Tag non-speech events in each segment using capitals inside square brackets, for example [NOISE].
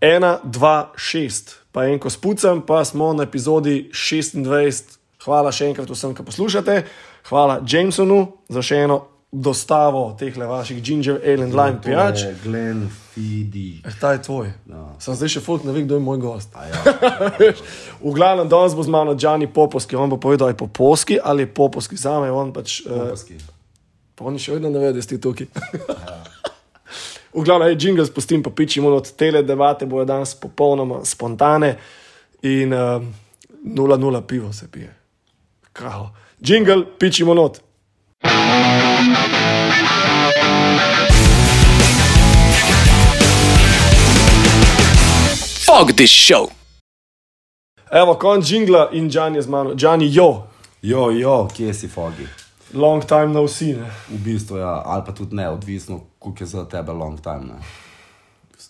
1, 2, 6, pa en ko spucam, pa smo na epizodi 26. Hvala še enkrat vsem, ki poslušate. Hvala Jamesonu za še eno dostavo teh vaših ginger ale and lime pijač. Glen Fidi. Eh, Ta je tvoj. Ja. Sem zdaj še folk, ne vem, kdo je moj gost. A Ja. [LAUGHS] V glavnem, danes bo z mano Džani Popovski, on bo povedal, ali je Popovski ali je Popovski zame, on pač. Uh, Popovski. pa oni še vedno ne vedo, da ste tukaj. [LAUGHS] v glavnem, je jingle spustim, pa pičimo od tele debate, bojo danes popolnoma spontane in uh, 0-0 pivo se pije. Kao. Jingle, pičimo not. Fuck this show. Evo, konc jingla in Džan je z mano. Džani, jo, Jo, jo, kje si fogi? Long time no see. Ne? V bistvu, ja, ali pa tudi ne, odvisno, koliko je za tebe long time. Ne.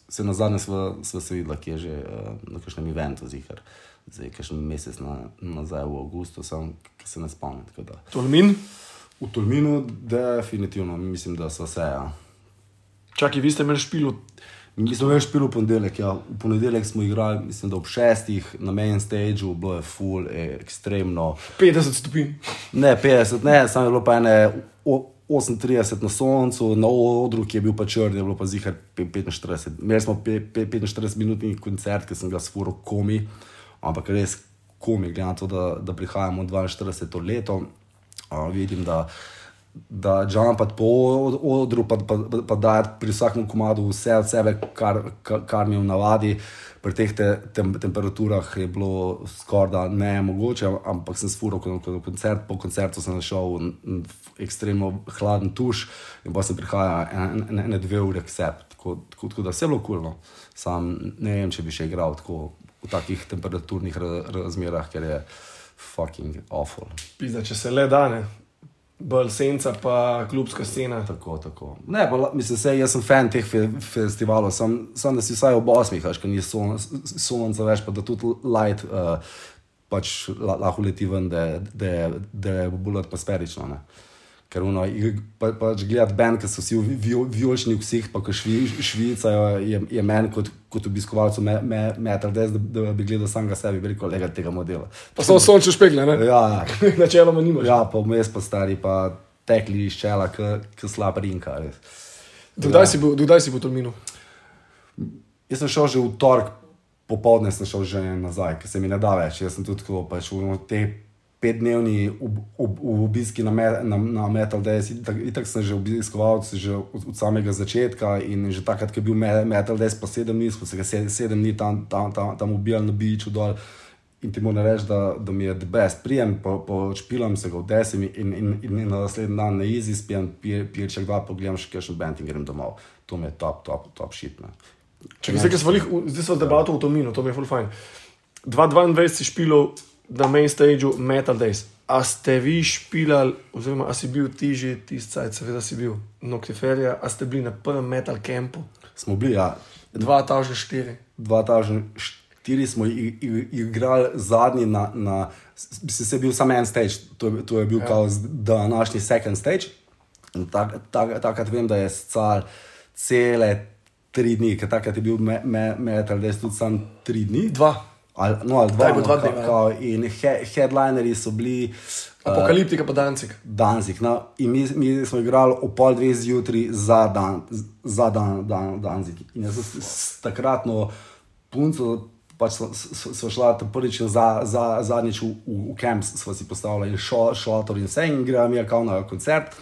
Se na zadnje sva, sva se videla, ki je že uh, na kakšnem eventu, zihar. Zdaj, kakšen mesec na, nazaj v avgustu, sem, ki se ne spomnim. da. Tolmin, V Tolminu, definitivno, mislim, da so vse. Ja. čakaj, vi ste imeli špilu. Mi smo več pili v ponedeljek. Ja. V ponedeljek smo igrali, mislim, da ob šestih na main stageu, bilo je full, je ekstremno. 50 stopinj. Ne, 50, ne, samo je bilo pa ene o- 38 na soncu, na odru, ki je bil pa črn, je bilo pa zihar pe- 45. Imeli smo pe- pe- 45-minutni koncert, ki sem ga sfuro komi, ampak res komi, glede na to, da, da prihajamo v 42. leto. A, vidim, da da jumpat po od- odru, pa, pa, pa, pa da pri vsakem komadu vse od sebe, kar, kar, mi je v navadi. Pri teh te, tem, temperaturah je bilo skoraj ne mogoče, ampak sem sfuro ko koncert. Po koncertu sem šel v ekstremno hladen tuš in pa sem prihajal ene, ene dve ure k sebi. Tako, tako, tako da vse je bilo kulno. Sam ne vem, če bi še igral tako v takih temperaturnih ra- razmerah, ker je fucking awful. Pizda, če se le da, ne. Bolj senca, pa klubska scena. Tako, tako. Ne, pa, mislim, sej, jaz sem fan teh fe, festivalov, sem, sem da si vsaj ob osmih, až, ker ni son, sonca več, pa da tudi light uh, pač la- lahko leti ven, da, je- je bolj atmosferično. Ne. Ker uno, pa, pač gledati bend, ki so vsi vijolični vseh, pa ko švi, švicajo, je, je meni kot, kot obiskovalcu me, me, metal des, da, da bi gledal samega sebe, bi rekel, lega tega modela. Pa so sončne špegle, ne? Ja, [LAUGHS] Načeloma nimaš. ja pa vmes pa stari, pa tekli iz čela, kot slab rinka. Dokdaj si bil, si bil v Tolminu? Jaz sem šel že v torek, popoldne sem šel že nazaj, ker se mi ne da več. Jaz sem tudi tako, pač v te petdnevni ob, ob, obiski na, na, na Metal Days, itak, itak sem že obiskoval se že od, od samega začetka in že takrat, ko je bil Me- Metal Days, pa sedem dni, smo se ga sedem, sedem dni tam, tam, tam, tam ubijali na biču dol. In ti moram reči, da, da mi je the best. Prijem, po, po se ga v desim in, in, in, in na naslednji dan na izi spijem, pijem dva, pogledam še kakšen band in grem domov. To mi je top, top, top shit. Ne. Če zdaj, smo, lih, zdaj smo debato v Tolminu, to mi je full fajn. 2022 si špilal na main stageu Metal Days. A ste vi špilali, oziroma a si bil ti že tisti cajt, seveda si bil Noctiferija, a ste bili na prvem metal campu, Smo bili, ja, 2004. 2004 smo i- i- igrali zadnji na, na se je bil samo en stage, to, je- to je bil ja. kao z- današnji second stage. In tak, tak, takrat vem, da je scal cele tri dni, ker takrat je bil me, me, metal, da je tudi sam tri dni. Dva. Ali, no, ali dva, bil dva no, ka- dneva, ja. kao, in he, headlinerji so bili Apokaliptika pa Dancik. Danzig. No, in mi, mi smo igrali ob pol dveh zjutraj za, dan, za dan, dan, Danzig. In jaz sem s- takratno punco. Pač so šla prvič za, za, zadnjič v, v, v kamp, smo si postavili šo, šotor in vse, in gremo mi kao na koncert.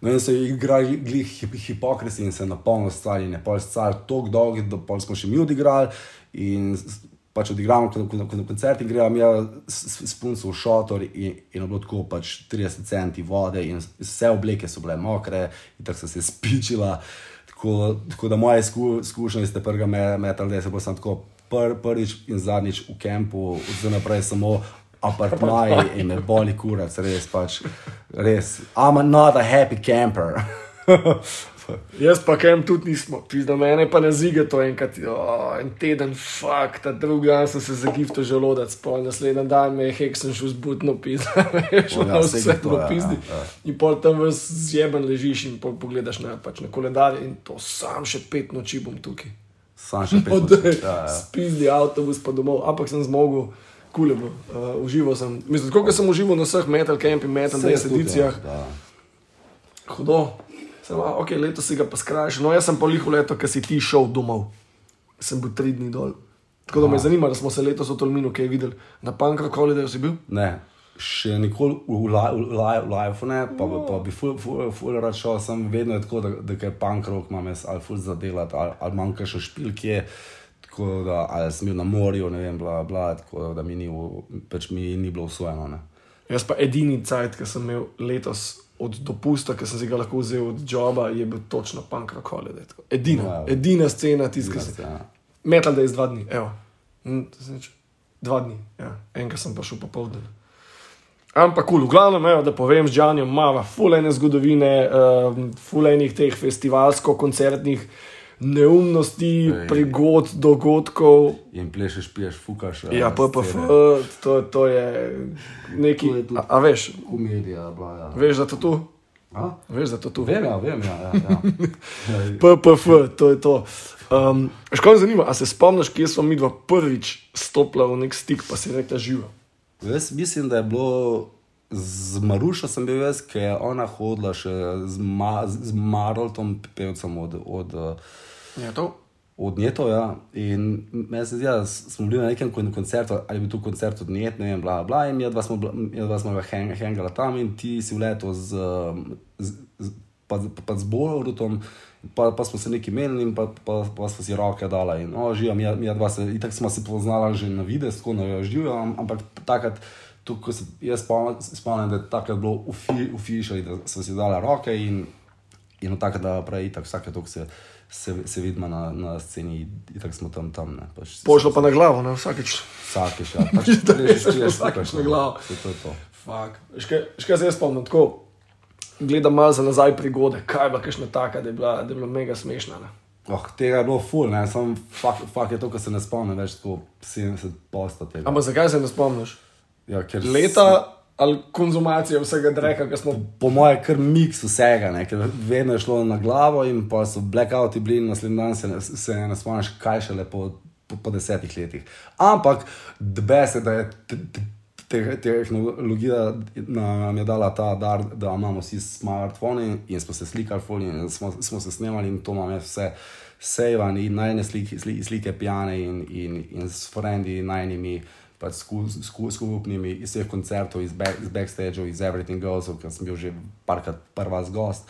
No, in so igrali glih hip, hipokrisi in se na polno stvari, ne pol stvar tako dolg, da pol smo še mi odigrali in pač odigramo koncert in gremo mi s, s, punco v šotor in, in bilo tako pač 30 centi vode in vse obleke so bile mokre in tako so se spičila. Tako, tako da moje izku, izkušnje iz tega me, metal, da se bo sem tako pr, prvič in zadnjič v kampu, od zdaj naprej samo apartmaji in me boli kurac, res pač, res. I'm not a happy camper. [LAUGHS] Jaz pa kem tudi nismo, pizda mene pa ne zige to enkrat, oh, en teden, fuck, ta drugi dan sem se zagiftal želodec, pol naslednji dan me je heksen šel zbudno pizda, [LAUGHS] veš, O ja, vse to, ja, pizdi. ja. In pol tam vas zjeben ležiš in pol pogledaš na, pač na koledar in to sam še pet noči bom tukaj. Sam še pet [LAUGHS] Odej, minut. Ja, ja. spizdi avtobus pa domov, ampak sem zmogel, kule bo, uh, užival sem. Mislim, koliko sem užival na vseh metal camp in metal edicijah, ja, hudo. Sem, a, ok, letos si ga pa skrajšal, no jaz sem pa liho leto, ker si ti šel domov. Sem bil tri dni dol. Tako da me zanima, da smo se letos v Tolminu kaj videli. Na Pankra Holiday si bil? Ne, še nikoli v live ne, pa, bi- pa bi ful, ful, ful rad šel, sem vedno je tako, da, da kaj punk rock imam jaz ali ful zadelati, ali, ali manjka še špilke. Tako da, ali sem bil na morju, ne vem, bla, bla, tako da mi ni, v- pač mi ni bilo usvojeno. Ne. Jaz pa edini cajt, ki sem imel letos od dopusta, ki sem si ga lahko vzel od joba, je bil točno Pankra Holiday. Tako. Edina, Ja. edina scena, tiska se. Ja. Metal Days dva dni, evo. Hm, Dva dni, ja. enkrat sem pa šel popoldne. Ampak, kul, cool. v glavnem, evo, da povem, z Džanjem imamo fulejne zgodovine, uh, fulejnih teh festivalsko-koncertnih neumnosti, Ej. prigod, dogodkov. In plešeš, piješ, fukaš. Ja, PPF, to, to je neki. To je A, a veš, Komedija, bla, ja. veš, da to tu? A? Veš, da to tu? Vem, ja, vem, ja. ja, ja. [LAUGHS] PPF, to je to. Um, Škoda me zanima, a se spomniš, kje smo mi dva prvič stopila v nek stik, pa si rekla živo. Jaz mislim, da je bilo z Marušo, sem bil jaz, ki je ona hodila še z, Ma, z Marltom, pevcem od, od, Je to? od Njeto. Ja. In meni se zdi, da smo bili na nekem kon- koncertu, ali je bil tu koncert od Njet, ne vem, bla, bla. In mi dva smo, bila- midva smo ga heng, hengala tam in ti si vletel z, z, z pa, pa z Borutom. Pa, pa smo se neki menili, in pa, pa, pa smo si roke dali. In, o, živa, mi, mi dva se, itak smo se poznala že na videz, tako na živo, am- ampak takrat, tu, ko se jaz spomnim, da je takrat bilo v, fi, v fiši, da smo si dali roke in, in od takrat naprej, itak vsake tok se, se, se vidimo na, na sceni, itak smo tam tam. Ne, pač, Pošlo pa na glavo, ne vsakeč. Vsakeč, ja. [LAUGHS] Pač, plešeš, piješ, Vsakič fukaš, na glavo. Škaj se jaz spomnim, tako gledam malo za nazaj prigode, kaj je bila kakšna taka, da je bila, da je bila mega smešna. Ne? Oh, tega je bilo ful, ne, samo fakt fak je to, kar se ne spomnim več, tako 70 posta tega. Ampak zakaj se ne spomniš? Ja, Leta ali konzumacija vsega dreka, ki smo. po mojem, kar miks vsega, ne, ker vedno je šlo na glavo in pa so blackouti bili in naslednji dan se, ne- se ne spomniš, kaj šele po, po, po desetih letih. Ampak, debes je, da je te- te- te- tehnologija nam je dala ta dar, da imamo vsi smartphone in smo se slikali, ful in smo, smo se snemali in to imamo vse. Sejvan in najne slike, slike, pijane in, in, in s frendi najnimi, pač sku, sku, skupnimi iz vseh koncertov, iz, back, iz backstageov, iz Everything Goes, ker sem bil že parkrat prva z gost.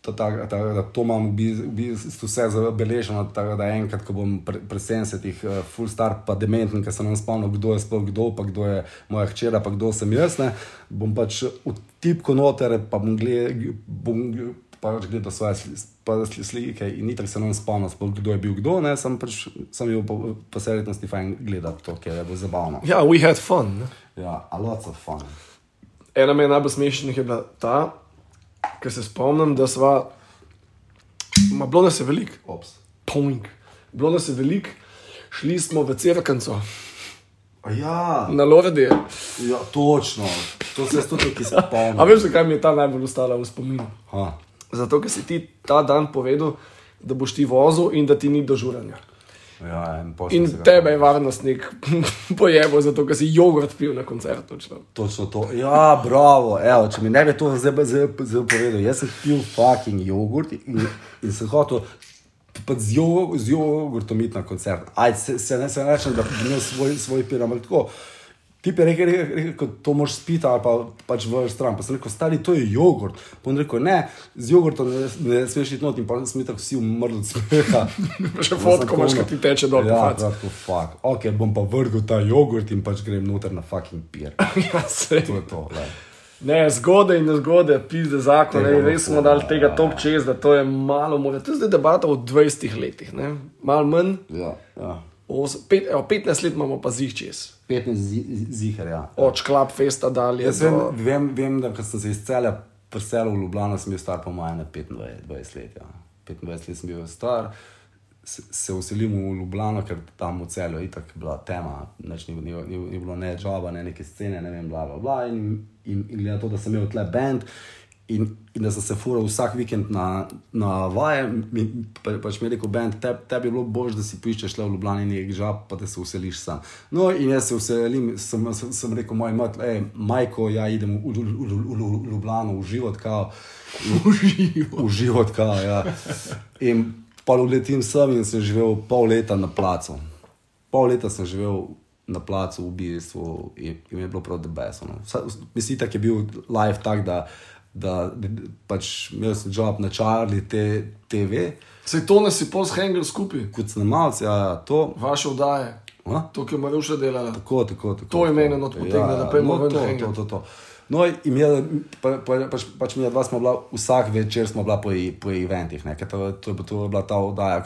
To, tak, tak, da to imam v bistvu vse zabeleženo, tako da enkrat, ko bom pre, pri 70-ih, uh, full star, pa dementen, ker sem nam spomnil, kdo je sploh kdo, pa kdo je moja hčera, pa kdo sem jaz, ne, bom pač v tipko noter, pa bom gledal, pač gledal svoje sli, pa sli, slike in nitak se nam spomnil, sploh kdo je bil kdo, ne, sem pač, sem bil po, po serjetnosti fajn gledati to, ker je bilo zabavno. Ja, we had fun. Ne? Ja, a lots of fun. Ena me najbolj smešnih je bila ta, ker se spomnim, da sva. Ma bilo nas je veliko, Ops. poing. Bilo nas je veliko, šli smo v Cerkanco, ja, na Lordi. ja, točno, to se tudi tukaj spomnim. A veš, zakaj mi je ta najbolj ostala v spominu? Ha. Zato, ker si ti ta dan povedal, da boš ti vozil in da ti ni dožuranja. Ja, in, tebe je varnostnik [LAUGHS] pojeval, zato ker si jogurt pil na koncertu. točno. Točno to. Ja, bravo. Evo, če mi ne bi to zdaj, zdaj, zdaj povedal, jaz sem pil fucking jogurt in, in sem hotel pa z, jo, z jogurtom iti na koncert. Aj, se, se ne se rečem, da bi imel svoj, svoj pir, ampak tako. Ti bi rekel, rekel, rekel, to moraš spiti ali pa pač v stran. Pa sem rekel, stari, to je jogurt. Pa on rekel, ne, z jogurtom ne, ne smeš iti not in pa smo tako vsi umrli od smeha. [LAUGHS] Še fotko imaš, ki ti teče dol Ja, tako, fuck. Ok, bom pa vrgel ta jogurt in pač grem noter na fucking pir. [LAUGHS] Ja, sej. To je to. Le. Ne, zgode in zgode, pizde zakon, ne, res smo dali tega top čez, da to je malo more. To je zdaj debata o 20 letih, ne? malo manj, Ja, ja. Os, pet, evo, 15 let imamo pa zih čez. 15 zi- ziher, ja. Od šklap festa dalje. Jaz vem, do- vem, vem da sem se iz celja preselil v Ljubljano, sem bil star po mojem 25 20 let. Ja. 25 let sem bil star, se, se vselim v Ljubljano, ker tam v celju je itak bila tema, nič ni, ni, ni, ni bilo ne joba, ne neke scene, ne vem, bla, bla, bla. In, in, in glede na to, da sem imel tle band in, in da sem se fural vsak vikend na, na vaje, mi, pa, pač mi je rekel, Ben, te, tebi je bilo bolj, da si poiščeš le v Ljubljani nekaj žab, pa da se useliš sam. No, in jaz se uselim, sem, sem, sem rekel, moj mat, ej, majko, ja idem v, v, v, v, v Ljubljano, v život, kao. [LAUGHS] V život. V život, kao, ja. In pa uletim sem in sem živel pol leta na placu. Pol leta sem živel na placu v bistvu in, in mi je bilo prav debesno. Mislim, da je bil live tak, da da pač imel sem job na Charlie te, TV. Se to ne si pol s Hengel skupaj? Kot snemalci, ja, to. Vaše vdaje. To, ki je Maruša delala. Tako, tako, tako. To je meni not potegne, ja, da pojmo no, to, to, to, to. No, in je, pa, pa, pač, pač mi je dva smo bila, vsak večer smo bila po, po eventih, ne, to, to, to je bila ta oddaja,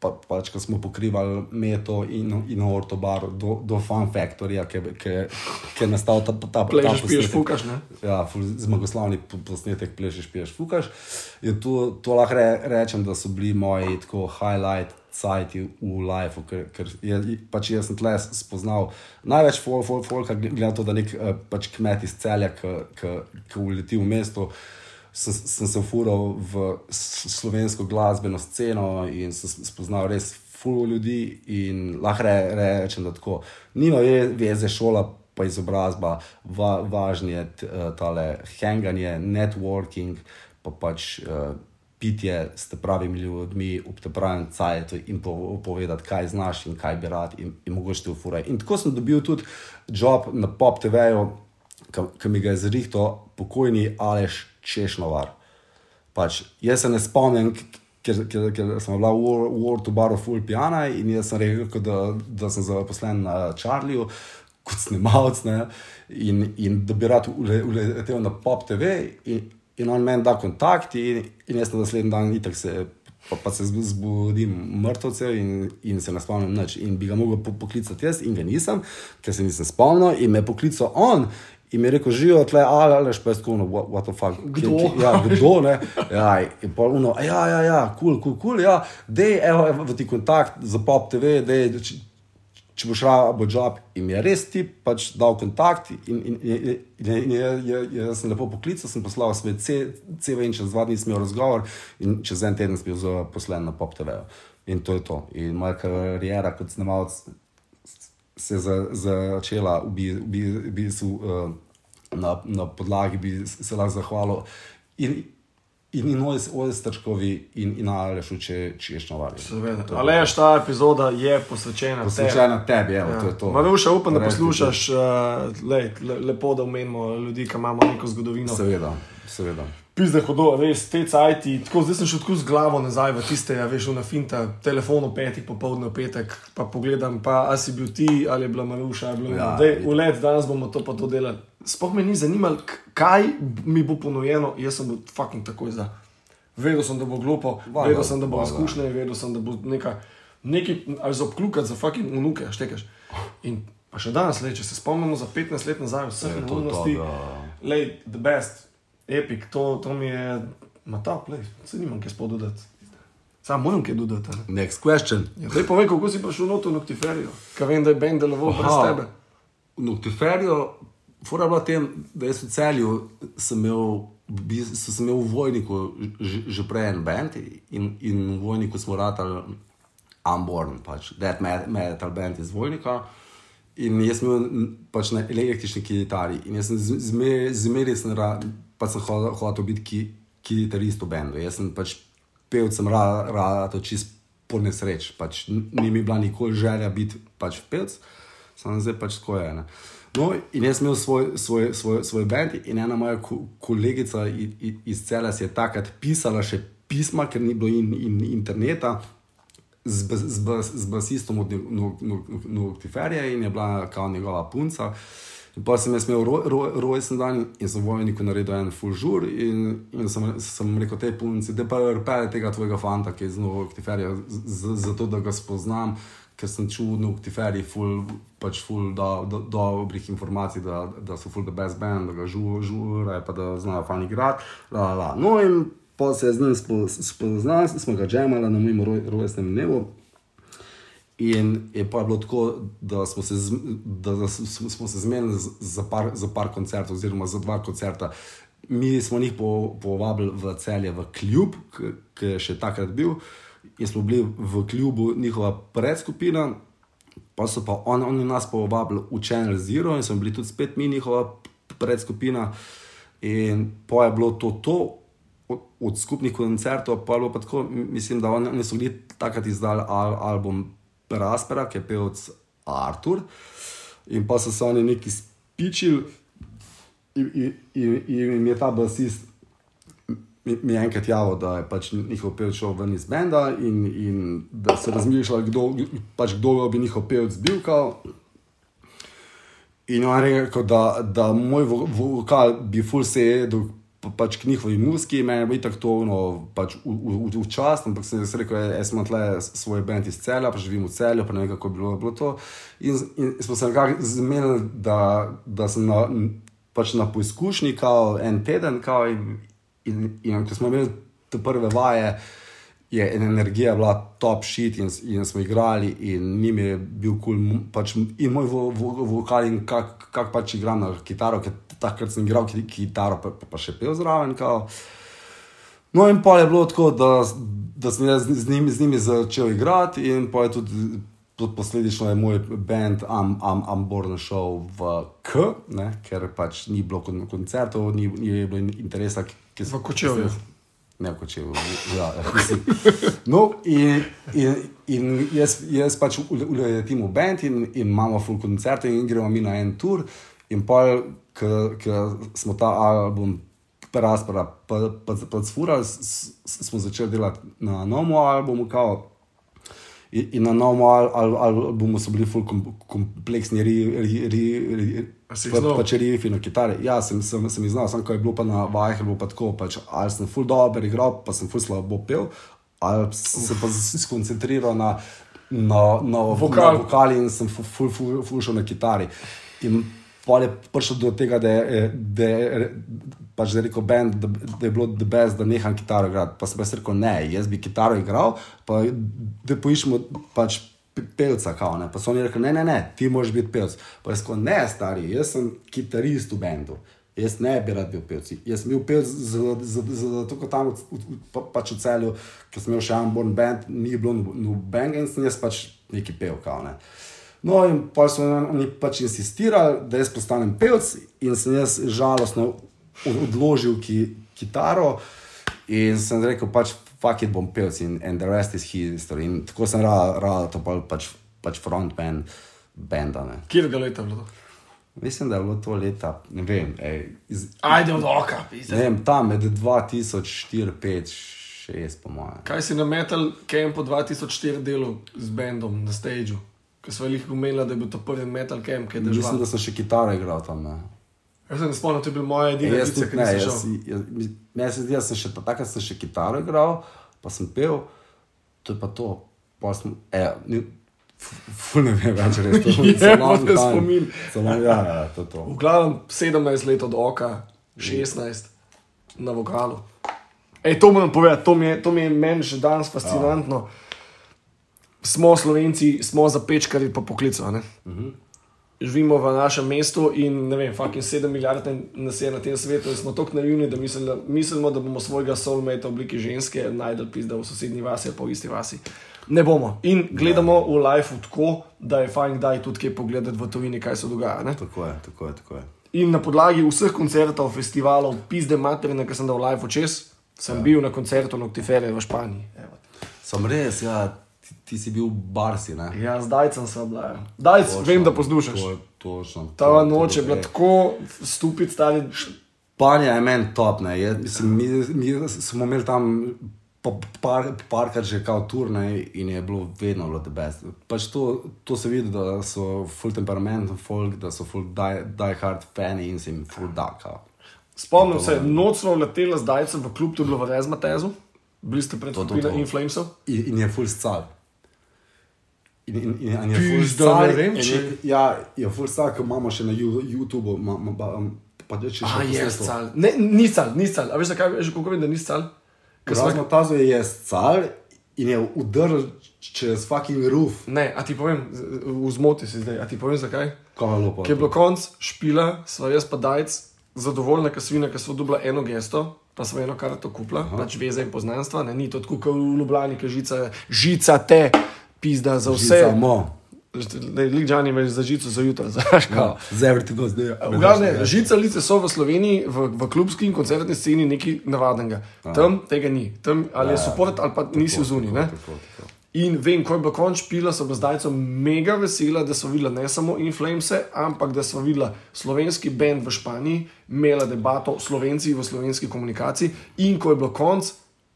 pa, pač, ko smo pokrivali meto in, in ortobar do, do Fun Factorja, ki je nastal ta ta ta ta piješ, fukaš, ne? Ja, zmagoslavni posnetek plešeš, piješ, fukaš. In to, to lahko re, rečem, da so bili moji tako highlight. Cajti v life, ker, ker je, pač jaz sem tle spoznal največ folka, glede na to, da nek eh, pač kmet iz celja, ki uleti v mesto, sem, sem se fural v slovensko glasbeno sceno in sem spoznal res fulo ljudi. In lahko re, rečem, da tako. Nima veze šola, pa izobrazba, va, važni je uh, tale hanganje, networking, pa pač. Uh, Pitje s pravimi ljudmi, ob te pravem cajtu in po, povedati, kaj znaš in kaj bi rad, in, in mogoče ti ufuraj. In tako sem dobil tudi job na Pop TV-ju, ki mi ga je zrihto pokojni Aleš češnovar. Pač, jaz se ne spomnim, ker, ker, ker sem bila v World of Baru full piana in jaz sem rekel, da, da sem zaposlen na Charlieju kot snimalec in, in da bi rad uletel na Pop TV in, in on meni da kontakt in, in jaz na naslednji dan itak se. Pa, pa se zbudim mrtvce in, in se ne spomnim nič. In bi ga mogel po, poklicati jaz, in ga nisem, ker se nisem spomnil, in me je poklical on. In mi je rekel, živijo tle, ali ali pa je skoro, what the fuck. Kdo? Ki, ja, kdo ne. Ja, in pa uno, ja, ja, ja, kul, kul, kul, ja, dej, evo, evo ti kontakt za pop TV, dej, če, če boš šel, bo job. In mi je res ti pač dal kontakt in, in, in, in, in je, je, je, sem lepo poklical, sem poslal svoj CV in čez dva dni sem imel razgovor in čez en teden sem bil zaposlen na pop TV. In to je to. In moja karijera kot snemalec se za, začela v bistvu uh, na, na podlagi, bi se lahko zahvalil. In, In in oj, oj, strčkovi, in in ali še če češ novali. Ale je ta epizoda je posvečena, posvečena tebi, evo, ja. to je to. Maruša, upam, da poslušaš, uh, lej, le, lepo, da omenimo ljudi, ki imamo neko zgodovino. Seveda, seveda. Pizde hodo, veš, te cajti, tako zdaj sem šel tako z glavo nazaj v tiste, ja, veš, na finta, telefon v petih, popoldne v petek, pa pogledam, pa a si bil ti, ali je bila Maruša, ali je bila ja, Dej, v let, danes bomo to pa to delali. Sploh me ni zanimalo, kaj mi bo ponujeno, jaz sem bil fucking takoj za. Vedel sem, da bo glupo, Vada, vedel sem, da bo izkušnja, vedel sem, da bo nekaj, nekaj ali za obklukati za fucking unuke, štekaš. In pa še danes, le, če se spomnimo za 15 let nazaj, vse neumnosti, le, the best epic, to, to mi je, ima ta play, se nimam kaj spododati. Sam moram kaj dodati. Ne? Next question. Ja, Zdaj povej, kako si prišel noto v Noctiferijo, kaj vem, da je Ben deloval brez tebe. V Noctiferijo, fura bila tem, da jaz v celju sem imel, sem imel v vojniku že, že prej en band in, in v vojniku smo ratali Unborn, pač Dead Metal Band iz vojnika. In jaz sem bil pač na električni kitari in jaz sem zmeraj zmer, pa sem hotel biti ki, kitarist v bendu. Jaz sem pač pel, sem rad, rad čist po nesreč. Pač, ni mi bila nikoli želja biti pač pevc, samo zdaj pač tako je. Ne. No, in jaz sem imel svoj, svoj, svoj, svoj bend in ena moja kolegica iz, cela si je takrat pisala še pisma, ker ni bilo in, in interneta. Z, z, z, z basistom od Noctiferija in je bila kao njegova punca. Pa sem jaz imel rojsten dan in sem vojniku naredil en fulžur in, in sem, sem rekel tej punci, da pa repere tega tvojega fanta, ki je zelo aktiferija, zato da ga spoznam, ker sem čudno aktiferij, ful, pač ful do, do, dobrih informacij, da, da so ful the best band, da ga žurajo, pa da znajo fani igrati. No in pa se z njim spoznal, smo ga džemali na mojem rojstnem dnevu. In je pa bilo tako, da smo se, da smo se zmenili za par, za par koncertov, oziroma za dva koncerta mi smo njih po- povabili v celje, v kljub, ki je še takrat bil. In smo bili v klubu njihova predskupina, pa so pa on, oni nas povabili v Channel Zero in smo bili tudi spet mi njihova predskupina. In po je bilo to, to od, od skupnih koncertov, pa je bilo pa tako, mislim, da oni, oni so bili takrat izdali al, album Raspera, ki je pevc Artur. In pa so se oni neki spičili, in, in, in, in je ta basist mi, mi je enkrat javil, da je pač njihov pevec šel ven iz benda in, in da so razmišljali, kdo, pač kdo bi njihov pevec bil. Kao. In on je rekel, da, da moj vo- vokal bi ful se jedel pa- pač k njihovi muski, meni je tako to no, pač v, čast, ampak sem jaz rekel, "Ja, jaz imam tle svoj bend iz celja, pa živim v celju, pa ne vem kako je bilo, bilo to. In, in smo se nekako zmenili, da, da sem na, pač na poizkušnji, kao en teden, kao in, in, in ko smo imeli te prve vaje, je energija bila top shit in, in smo igrali, in njim je bil kul, cool, pač, in moj vo, vo, vokal, in kako kak pač igram na kitaro, ker takrat sem igral ki- kitaro, pa, pa, pa še pel zraven. Kao. No, in pa je bilo tako, da, da sem jaz z njimi, z njimi začel igrati, in pa je tudi, posledično je moj band Am, Am, Amborn šel v K, ne, ker pač ni bilo kon- koncertov, ni, ni bilo in- interesa. ki- V Kočevju. Ne, kot če ja, mislim. No, in, in, in jaz, jaz pač uletim v bend in, in imamo full koncerte in gremo mi na en tur. In pa, ko smo ta album Raspara pocfurali, smo začeli delati na novem albumu. Kao, In, in na novem al, al, albumu so bili ful kom, kompleksni, ri, ri, ri, ri, A si jih pa, znal? pač rifi na kitari. Ja, sem, sem, sem jih znal, samo ko je bilo pa na vajah, bilo pa tako, pač, ali sem ful dober igral, pa sem ful slabo pel, ali sem se pa z- skoncentriral na, na, na Vokal. na vokali in sem ful, ful, ful, ful šel na kitari. In pol je prišel do tega, da je, da je pač da je rekel band, da, da je bilo the best, da neham kitaro igrati. Pa sem jaz rekel, ne, jaz bi kitaro igral, pa da poiščemo pač pe- pevca, kao, ne. Pa so oni rekli, ne, ne, ne, ti moraš biti pevc. Pa jaz rekel, ne, stari, jaz sem kitarist v bendu. Jaz ne bi rad bil pevc. Jaz sem bil pevc zato, ker tam v, v, pa, pač v celju, ker sem imel še en born band, ni bilo nobenega in sem jaz pač neki pev, kao, ne. No, in pa so oni pač insistirali, da jaz postanem pevc, in sem jaz žalostno od- odložil ki, kitaro in sem rekel, pač fuck it, bom pevc in and the rest is history. In tako sem rad, rad to pol pač, pač frontman benda. Ne. Kjer ga leta je bilo to? Mislim, da je bilo to leta, ne vem, ej, iz, Ajde od oka, ne pizde. vem, tam med 2004, 5, 6, po mojem. Kaj si na Metal Campu 2004 delal z bendom na stageu? Ker smo jih umeli, da je bil to prvi Metal Camp, ki je Mislim, držal. da sem še kitaro igral tam. Ne. Jaz se ne spomnim, to je bil edina Jaz edicija, tudi ki jaz, šel. meni se zdi, da sem še takrat sem še kitaro igral, pa sem pel, to je pa to. Pa sem, e, ni, ful ne vem več res. To [LAUGHS] Je, time. spomin. So long- Ja, ja, to je to. V glavnem 17 let od oka, 16 na vokalu. Ej, to moram povedati, to mi je, to mi je meni še danes fascinantno. Smo Slovenci, smo zapečkari po poklicu. a ne? Živimo v našem mestu in ne vem, fucking 7 milijard nas je na tem svetu in smo tako naivni, da mislimo, mislimo, da bomo svojega soulmate v obliki ženske najdel pizda v sosednji vasi ali pa v isti vasi. Ne bomo. In gledamo v live tako, da je fajn kdaj tudi kaj pogledati v tujini, kaj se dogaja. Ne? Tako je, tako je, tako je. In na podlagi vseh koncertov, festivalov, pizde materine, ki sem dal live čez, sem ja. bil na koncertu Noctifere v Španiji. Evo. Sem res, ja, ti, si bil v Barsi, ne? Ja, zdaj sem se oblajen. Daj, vem, da poslušaš. To, točno. Ta to- noč to- je bila ej. tako stupid, stari. Španija je meni top, ne. Je, mislim, mi, mi smo imeli tam pa- par, parkrat že kao turne in je bilo vedno bilo the best. Pač to, to se vidi, da so full temperament, folk, da so full die, die hard fani in se jim full da, kao. Spomnim se, noč smo leteli z Dajcem v klub, to je bilo v Rezmatezu, bili ste pred. Inflamesov. In, in je full scal. In, in, in, in je full scal. ne vem, če- je- Ja, je full scal, ki imamo še na YouTubeu. Ma, ma, ma, pa če še A je posneto. cal. Ne, ni cal, ni cal. A veš, zakaj, veš, kako vem, da ni cal? Ker smo- Razno tazo je scal in je udrl čez fucking roof. Ne, a ti povem, z- v zmoti si zdaj, a ti povem zakaj? Kaj je bilo je konc špila, sva jaz pa Dajc zadovoljna, ker svina, ker so dobila eno gesto, pa so eno karto kupila, pač veze in poznanstva, ne, ni to tako kot v Ljubljani, ki žica, žica te, pizda za vse. Samo. Ličani imaš za žico za jutro, [LAUGHS] znaš kaj. Z everything goes there. V glavnem, žicalice so v Sloveniji, v, v klubski in koncertni sceni nekaj navadnega. Tam tega ni. Tam ali je support ali pa nisi v zuni. In vem, ko je bilo konč pila, so bila zdaj mega vesela, da so videla ne samo Inflamese, ampak da so videla slovenski bend v Španiji, imela debato Slovenci v slovenski komunikaciji. In ko je bilo konc,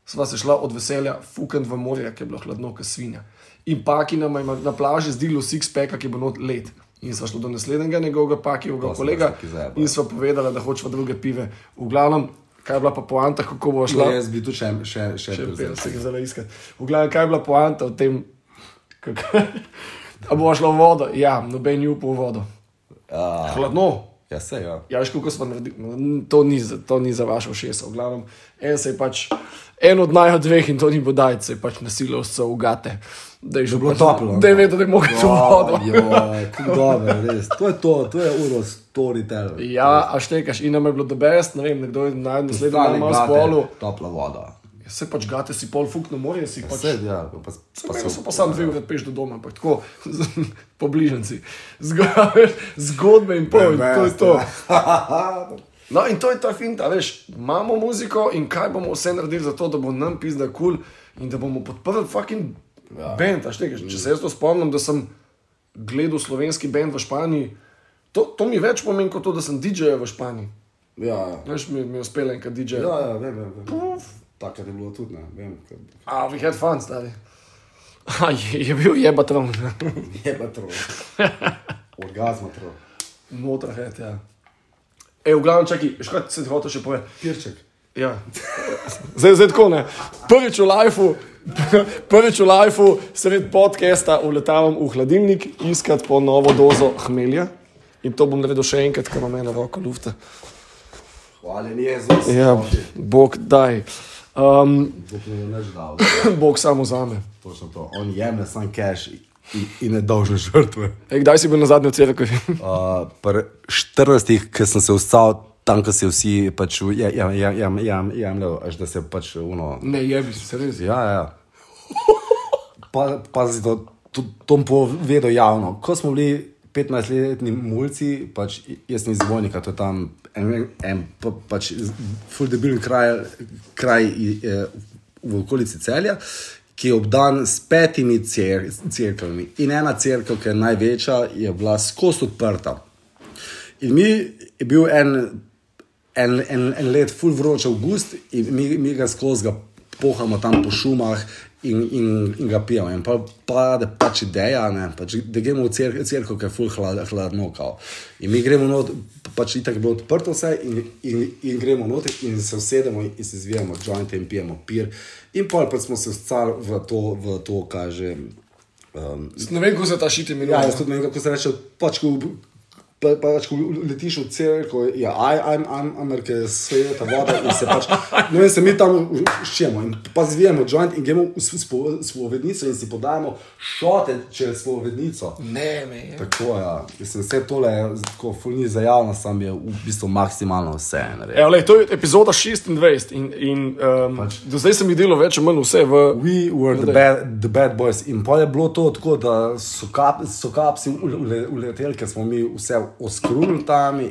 sva se šla od veselja fukant v morje, ker je bilo hladno, kot svinja. In paki nam je na plaži zdelo six pack, ki bo not let. In sva šla do naslednjega njegovega sem kolega in sva povedala, da hočeva druge pive. V glavnem, kaj je bila pa poanta, kako bo šla. Jaz bi tu še, še, še, Še prevzel. 50 jih zdaj iskati. V glavnem, kaj je bila poanta v tem, kako. [LAUGHS] Bo šlo v vodo? Ja, noben je upal v vodo. Hladno. Ja, se ja. Ja, veš, kako smo naredili. No, To ni, to ni za vašo šeso. V glavnem, en se je pač, en od najho dveh in to ni bodaj, se je pač nasilil vse v gate. Da je že bilo pač- toplo, Da je vedel, da je mogel v vodo. Kako dobro, res. To je to, to je uro storyteller. Ja, a štekaš, in nam je bilo the best, ne vem, nekdo je na naslednjem dan malo spolu. Topla voda. Se pač gate si pol fuk na morje, si pač. Vse, ja, pa, pa, Pa so, so pa sam dve uri peš do doma, ampak tako, [LAUGHS] po bližnjici. [LAUGHS] Zgodbe, in pol, in to je to. [LAUGHS] No, in to je ta finta, veš, imamo muziko in kaj bomo vse naredili za to, da bo nam pizda kul cool in da bomo podprli fucking ja. bend. a Štekaš, če se jaz to spomnim, da sem gledal slovenski bend v Španiji, to, to mi več pomeni kot to, da sem DJ v Španiji. Ja, ja. Veš, mi, mi je uspelo enkrat DJ. Ja, ja, vem, vem. vem. Takrat je bilo tudi, ne, vem. A, we had fun, stari. A, je, je bil jebatron. Je pa tro. Orgazma tro. Motorhead, ja. E, v glavnem, čakaj, veš kaj se ti hoče še povedati? Pirček. Ja. Zdaj, zdaj tako ne. Prvič v lifeu, prvič v lifeu, sred podcasta uletavam v hladilnik iskat po novo dozo hmelja. In to bom naredil še enkrat, ker imam eno roko lufta. Hvala, Jezus. Ja, Bog daj. Um, Bog ne bo več dal. Bog samo zame. Točno to. On jemlje sam cash in, in ne dolžne žrtve. E, kdaj si bil na zadnji cerkvi? Uh, pri 14, ki sem se vstal, tam, ko se vsi pač jemljajo, jam, jam, jam, jam, jemljajo, až da se pač uno. Ne, jebi se, res. Ja, ja. Pa, pazi, to, to, to bom povedal javno. Ko smo bili 15-letni mulci, pač jaz sem iz Vojnika, to je tam en, en pa, pač fuldebilni kraj, kraj eh, v okolici celja. Ki je obdan s petimi cer cerkvami. In ena cerkev, ki je največja, je bila skozi odprta. In mi je bil en, en, en, en let, full vroč avgust, in mi, mi ga skozi ga pohamo tam po šumah in, in, in ga pijemo. In pa pade pač ideja, ne, pač, da gremo v cer- cerkev, ki je full hlad, hladno. Kao. In mi gremo not, pač itak bilo odprto vse, in, in, in gremo not in se usedemo in se zvijamo jointe in pijemo pir. In pol pa smo se vstali v to, v to kaže. Um, Ne vem, kako se ta šiti imenuje. Ja, jaz tudi ne vem, kako se reče. Pač, ko, pa, pač, ko letiš v cerkev, je I'm, I'm, Amerika, sveta voda in se pač. No, in se mi tam ščemo in pa zvijemo joint in gremo v spo- spovednico in si podajamo šote čez spovednico. Ne, me je. Tako je, ja. Mislim, vse tole tako fulni za javnost, sam je v bistvu maksimalno vse. Evo, lej, to je epizoda 26 in, in um, pač. do zdaj sem videl več ali manj vse v. We were the bad, the bad boys. In pa je bilo to tako, da so, kap, so kapsi ule- uleteli, ker smo mi vse oskrunili tam. In,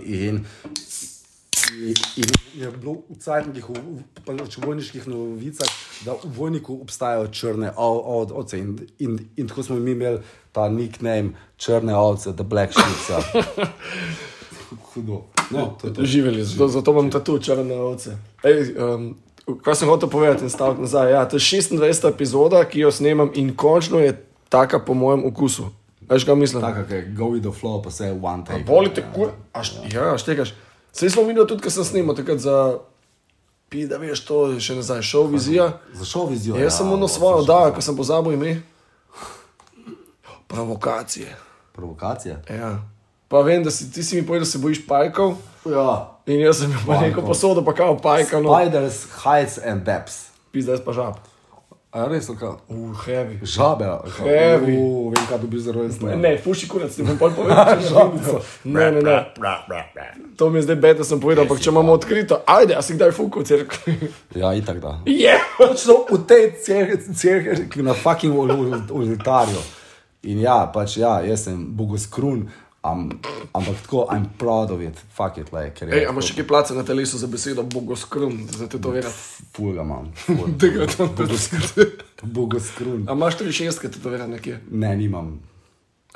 in, in je bilo v cajtnikih, v, pač v vojniških novicah, da v vojniku obstajajo črne ovce. In, in, in tako smo mi imeli ta nickname črne ovce, the black sheep. [LAUGHS] Hudo. No, to je to. Živeli, zato, zato imam tatu črne ovce. Ej, um, kaj sem hotel povedati in stavek nazaj? Ja, to je 26. epizoda, ki jo snemam in končno je taka po mojem okusu. Veš, kaj mislim? Tako je, go with the flow, pa vse one take. Volite, kur... Aš, ja, štekaš. Sej smo videli tudi, ko sem snimal takrat za. Pi, da veš, to je še nazaj, šov vizija. Za šov vizijo. Jaz sem na svojo oddajo, ko sem pozabil ime. Provokacije. Provokacija. Ja. Pa vem, da si ti si mi povedal, da se bojiš pajkov. Ja. In jaz sem imel pa neko posodo, pa kao pajka, no. Spiders, heights and depths. Pizda, jaz pa žab. A res, kaj? Uh, heavy. Žabe. Heavy. Uh, vem, kaj dobiš za rojstne. Ne, puši kurac, ti bom pol povedal. [LAUGHS] če ne. Ne, ne. To mi je zdaj bed, da sem povedal, ampak če imamo odkrito, ajde, a si kdaj fuku v cerkvi? Ja, itak da. Je! Točno v tej cerkvi na fucking oltarju. In ja, pač ja, jaz sem bogoskrun, am, ampak tako, I'm proud of it, fuck it, like, ker Ej, je a imaš še kaj place na telesu za besedo bogoskrun, za te to verjeti? ful ga imam. [LAUGHS] Tega to ne Bogoskrun. A imaš tri šestke, te to verjeti nekje? Ne, nimam.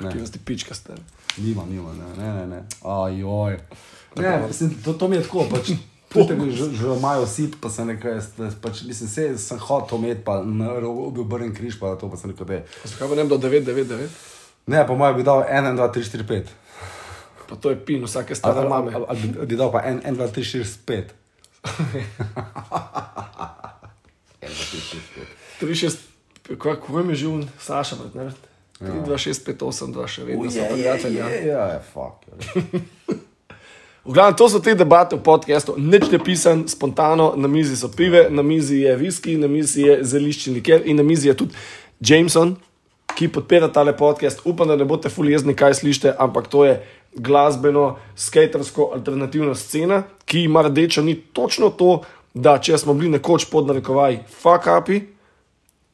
Ne. Ki vas ti pička ste. Nimam, nimam, ne, ne, ne. ne. Ajoj. Ne, mislim, to, to mi je tako, pač. [LAUGHS] Pute mi že, že imajo sit, pa sem rekel, jaz, jaz pač, mislim, se sem hotel imeti, pa na robu obrn križ, pa to pa sem rekel, da je. Zakaj pa ne bi do 999? Ne, po mojem bi dal 1, 2, 3, 4, 5. Pa to je pin vsake stare mame. Ali bi- bi dal pa 1, 2, 3, 4, 5. 1, 2, 3, 4, 5. 3, 6, kako je mi že un, Saša, ne? 3, 2, 6, 5, 8, 2, še vedno so prijatelji. ja. Ja, ja, fuck. V glavnem, to so te debate v podkastu, nič ne pisan, spontano, na mizi so pive, na mizi je whisky, na mizi je zeliščni liker in na mizi je tudi Jameson, ki podpira tale podcast. Upam, da ne boste fully jezni, kaj slišite, ampak to je glasbeno, skatersko alternativna scena, ki ima rdečo ni točno to, da če smo bili nekoč pod narekovaj fuck upi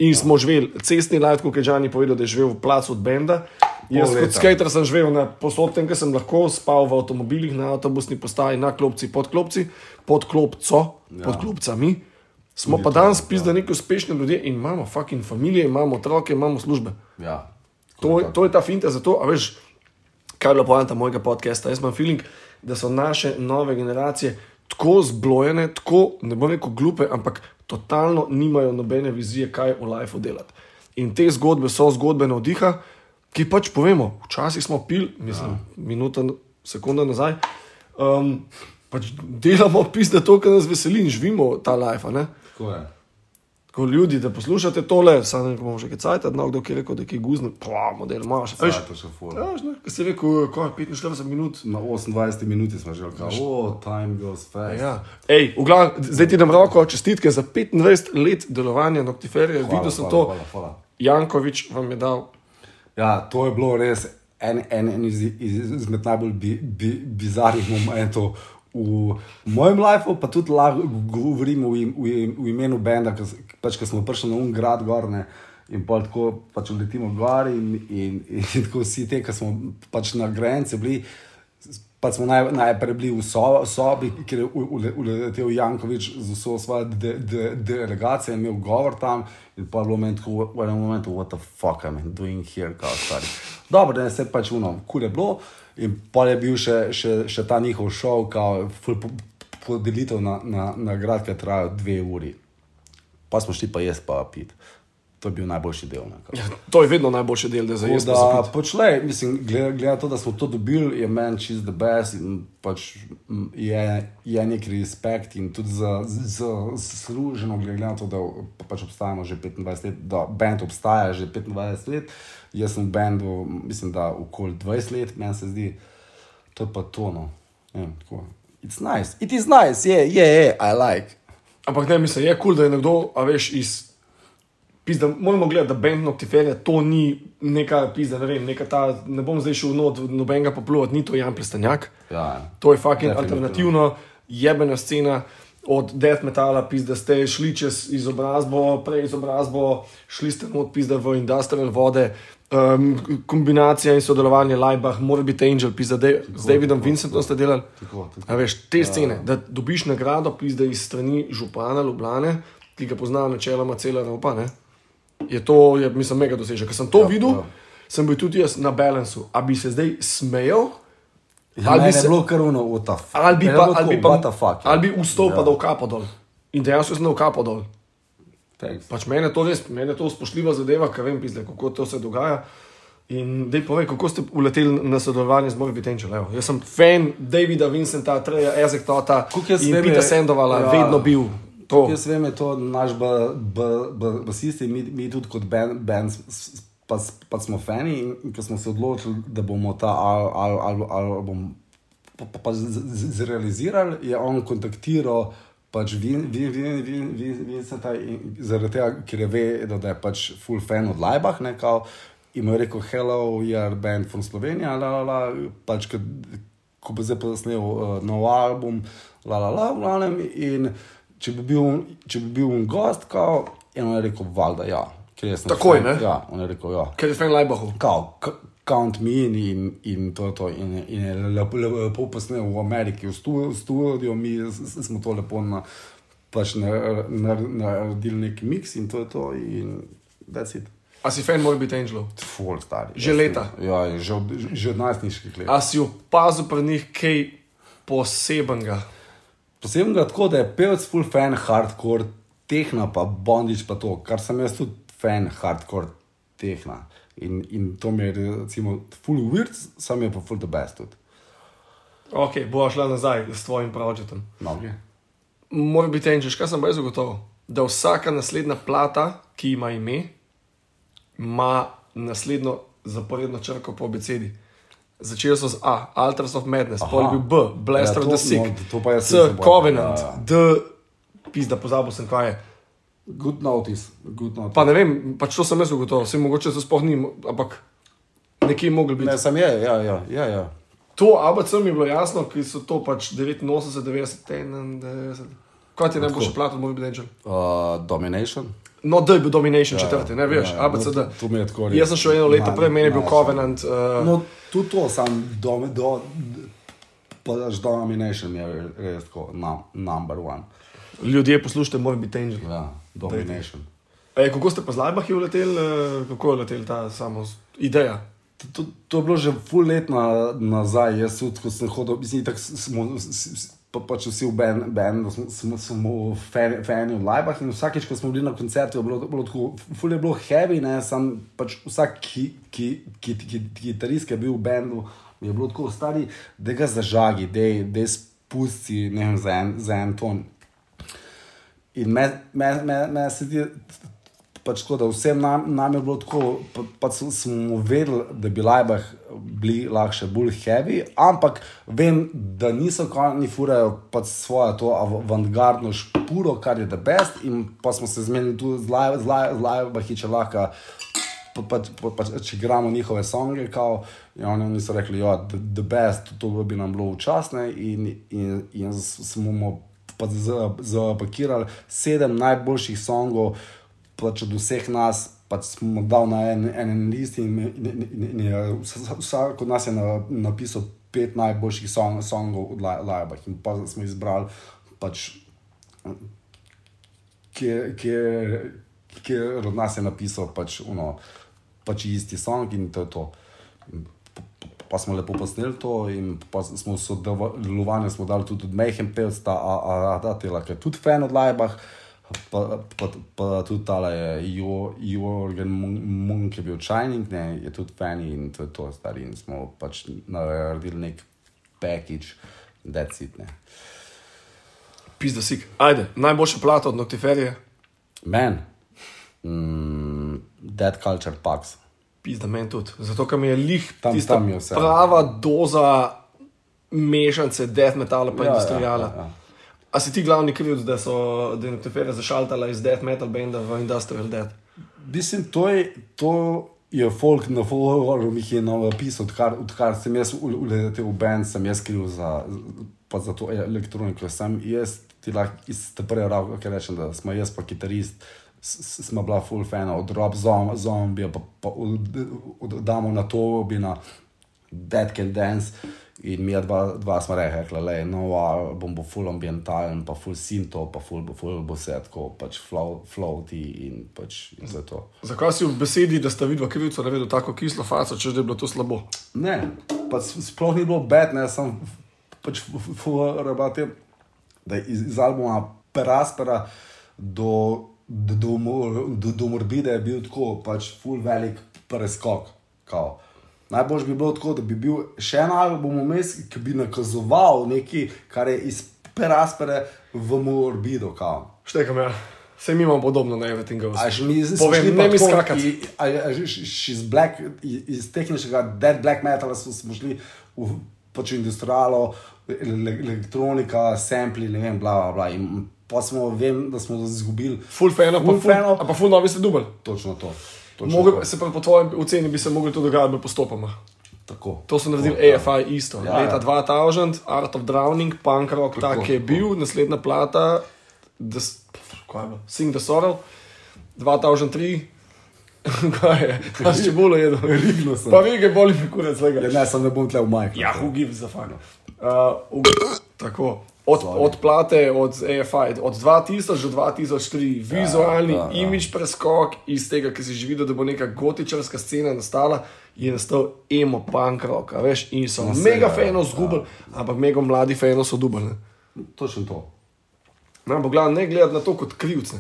in smo živeli cestni light, kot je Džani povedal, da je živel v placu od benda. Jaz kot skater sem živel na posodtem, ker sem lahko spal v avtomobilih, na avtobusni postaji, na klopci, pod klopci, pod klopco, ja. pod klopcami. Smo pa danes pizda neki uspešni ljudje in imamo fucking familije, imamo otroke, imamo službe. Ja. To, to je ta finta za to, a veš, kaj je bila poanta mojega podcasta. Jaz imam feeling, da so naše nove generacije tako zblojene, tako ne bom rekel glupe, ampak totalno nimajo nobene vizije, kaj v lifeu delati. In te zgodbe so zgodbe navdiha, ki pač povemo, včasih smo pil, mislim, ja. minuta, sekunda nazaj. Um, pač delamo [LAUGHS] pizda to, kar nas veseli in živimo ta life. ne. Tako je. Ko ljudi, da poslušate tole, samo ne bomo že cajt, da kdo je rekel, da je guzno, pa model imaš. veš, to še ful. Ja, ne, Kaj si rekel, ko je 45 minut. Na 28 minuti smo že rekli, oh, time goes fast. Ja. Ej, v glav, zdaj ti dam roko, čestitke za 25 let delovanja Noctiferija. Hvala, Videl sem hvala, to, hvala, hvala. Jankovič vam je dal. Ja, to je bilo res en, en, en iz, iz, izmed najbolj bi, bi, bizarnih momentov v mojem življenju, pa tudi lahko govorim v, im- v, im- v imenu Benda, s- pač, smo prišli na un grad gorne. In pa tako pač letimo gor, in, in, in [LAUGHS] tako vsi te, ki smo pač na granici bili, pa smo naj, najprej bili v so, sobi, kjer je uletel Jankovič z vso svojo de, de, delegacijo in imel govor tam. In pa je bilo meni tako, v enem momentu, what the fuck am I doing here, kao stari. Dobro, da se pač uno, kul je bilo. In pa je bil še, še, še ta njihov šov, podelitev na, na, na grad, ki je trajal dve uri. Pa smo šli pa jaz pa pit. To je bil najboljši del. Ne, kao. Ja, to je vedno najboljši del, da Da, pač le, mislim, glede, glede na to, da smo to dobili, je meni čist the best in pač je, je nek respekt in tudi za, za služeno, glede na to, da pa- pač obstajamo že 25 let, da bend obstaja že 25 let. Jaz sem v bendu, mislim, da okoli 20 let, meni se zdi, to je pa tono. Ja, tako. It's nice, it is nice, yeah, yeah, yeah, I like. Ampak ne, mislim, je kul, cool, da je nekdo, a veš, iz. Pizda, moramo gledati, da bend Noctiferija to ni neka pizda, ne vem, neka ta, ne bom zdaj šel not, nobenega popluvat, ni to Jan Plestanjak. Ja, To je fucking Definitivno. alternativno, jebena scena. Od death metala, pizda ste šli čez izobrazbo, prej izobrazbo, šli ste od pizda v industrial vode, um, kombinacija in sodelovanje Lajbah, mora biti Angel, pizda, de, z Davidom Vincentom ste delali. tako, tako. A veš, te scene, da dobiš nagrado, pizda iz strani župana Ljubljane, ki ga pozna načeloma cela Evropa, ne? je to, je, mislim, mega dosežek. Ker sem to ja, videl, ja. ja. sem bil tudi jaz na balansu. A bi se zdaj smejal? Ja, Ali bi se- bilo kar uno, fuck. Ali bi pa, ali bi pa, fuck. ja. ali bi vstopil pa dal kapo dol. In dejansko sem dal kapo dol. Thanks. Pač mene to res, mene to spoštljiva zadeva, ker vem, pizde, kako to se dogaja. In dej povej, kako ste uleteli na sodelovanje z Morbi Tenčel. Jaz sem fan Davida Vincenta, Treja in vem, Pita Sandovala, ja. ja, vedno bil. To. Jaz vem, je to naš ba- ba- ba- basist in mi, mi tudi kot band, band pa, pa smo fani in, in ko smo se odločili, da bomo ta al, al, al, album pa, pa, pa zrealizirali, je on kontaktiral pač Vin- Vin- Vin- Vin- Vin- Vincenta, in zaradi tega, ker je vedel, da je pač full fan od Lajbah, ne, kao, in mu je rekel, hello, are band from Slovenija, la, la, la, pač, ko, ko bo zdaj posnel uh, nov album, la, la, la, v glavnem, in če bi bil, če bi bil gost, kao, in on je rekel, valjda, ja. Ker sem Takoj, fan." ne? Ja, on je rekel, ja. Ker je fan Lajbahu. Kao, count me in, in, in to je to. In, in je lepo, lepo posnel v Ameriki, v stu- studiu, mi smo to lepo na, pač na- na- naredili neki miks in to je to. In that's it. A si fan Morbid Angelov? Full stari. Že leta? sem- Ja, že od, že od najstniških let. A si opazil pri njih kaj posebenega? Posebno ga tako, da je pevec full fan hardcore tehna, pa bondič pa to, kar sem jaz tudi fan hardcore tehna. In, in to mi je recimo full weird, sam je pa full the best tudi. Ok, bo šla nazaj s tvojim projektom. Mnogi. Mora biti enčeš, kaj sem brez ugotovil? Da vsaka naslednja plata, ki ima ime, ima naslednjo zaporedno črko po abecedi. Začeli so z A, Altars of Madness, pol je bil B, Blaster Ja, of to- the Sick, no, C, Covenant, ja, ja. D, pizda, pozabil sem kaj je. Good notice, good notice. Pa ne vem, pač to sem jaz ugotovil, vse mogoče to sploh ni, ampak nekje je mogel biti. Ne, sem je, ja, ja, ja. ja. To ABC mi je bilo jasno, ki so to pač 89, 90, 91. Kaj ti je najboljši plat od Morbid Angel? Uh, domination. No, D je bil Domination četrti, ne veš, ja, ABCD. no, to mi je tako res. Jaz sem šel eno leto prej, meni je bil Covenant. Uh, No, tudi to, sam do, do, pa daš domination je res tako, num, number one. Ljudje poslušajte, mora biti Angel. Ja, domination. E, kako ste pa z Lajbahi uleteli, eh, kako je letel ta samo ideja? To, to, je bilo že full let na, nazaj, jaz tudi, ko sem hodil, mislim, tako smo, pa, pač vsi v bendu, ben, smo, smo, smo fan- fani v Lajbah in vsakeč, ko smo bili na koncertu, je bilo, bilo tako, full je bilo heavy, ne, sam pač vsak ki, ki, ki, ki, ki, kitarist, ki je bil v bendu, je bilo tako stari, da ga zažagi, da je spusti, ne vem, za en, za en ton. In me, me, me, me se zdi, pač da vsem nam, nam je bilo tako, pa, pa smo vedeli, da bi lajbah bili lahko bolj heavy, ampak vem, da niso konji furajo pač svojo to avantgardno špuro, kar je the best, in pa smo se zmenili tudi z laj- z laj- z lajbahi, če lahko. Pa, pa, pa, pa, če igramo njihove songe, kao, in oni so rekli, da je the best, to bi nam bilo včasne, in, in, in smo zapakirali sedem najboljših songov, pač od vseh nas, pač smo dal na en, en list, in, in, in, in, in vsa- vsak od nas je na, napisal pet najboljših song, songov od Lajbah, in pa smo izbrali pač kjer od nas je napisal pač, uno, pač isti song in to je to. Pa smo lepo posneli to, in pa smo sodelovali, smo dali tudi Mehen pevc, ta Adatela, ki je tudi fan od Lajbah, pa, pa, pa tudi ta je Jo- Jorgen Mun- Munk, ki je bil Shining, ne, je tudi fan in to je to, stari. In smo pač naredili nek package, that's it. Ne. Pizda sik. Ajde, najboljša plata od Noctiferije, Men, mm, Dead Culture Pax. Pizda meni tudi. Zato, ker mi je lih Tam- tista tam je vse. prava doza mešanice death metala pa Ja, ja, industrijala. ja, ja. A si ti glavni krivc, da so Noctiferija zašaltala iz death metal benda v industrial death? Mislim, to je, to je folk na forum, jih je napisal, odkar, odkar sem jaz uletel v band, sem jaz kriv za, pa za to elektroniko. Sem jaz ti lahko iz te prve roke rečem, da smo jaz pa kitarist. Smo bila full fan od Rob Zom- Zombija, pa, pa od, od Damo na to, bi na Dead Can Dance. In mi dva, dva smo rekli, da je nov album, bo full ambientalen, pa full sinto, pa full, bo- full bo vse tako, pač flow, floaty in pač in je to. Zakaj si v besedi, da sta vidva krivca naredil tako kislo faco, če da je bilo to slabo? Ne, pa s- sploh ni bilo bed, ne, sem pač rabate, da je iz, iz albuma Peraspera do, do, do, do, Morbide je bil tako, pač full velik preskok. Kao. Najbolj bi bilo tako, da bi bil še en album vmes, ki bi nakazoval nekaj, kar je iz Peraspere v Morbido. Kao. Štekam, ja. Vse mi imamo podobno na Everything Goes. A že mi Povem, ne mi skakati. iz, black, iz tehničnega dead black metala smo, smo šli v pač industrialo, ele- elektronika, sampli, ne vem, bla, bla, bla. In pa smo, vem, da smo izgubili. Full pa Full full, fanov. a pa full novi ste dubl. Točno to. Točno Mogel, to. se pravi, po tvojem oceni bi se mogli to dogajati postopoma. Tako. To so naredili ja. AFI isto. Ja, Leta ja. 2000, Art of Drowning, punk rock, Tako, tak je tako. bil, naslednja plata, the? Sing the Sorrow, 2003. [LAUGHS] Kaj je? A si čebulo jedel? Riglo sem. Pa vege, boli mi kurec, lega. Ja, ne, sem ne bom tle v majku. Ja, who gives a fuck. Uh, v- tako. Od, od plate, od AFI, od 2000 do 2003, vizualni ja, ja. imič preskok iz tega, ki si že videl, da bo neka gotičarska scena nastala, je nastal emo punk rock, a veš, in so No, saj, mega ja, ja. zgubili, ampak mega mladi fanov so dubali. Točno to. No, glavno, ne gledati na to kot krivce.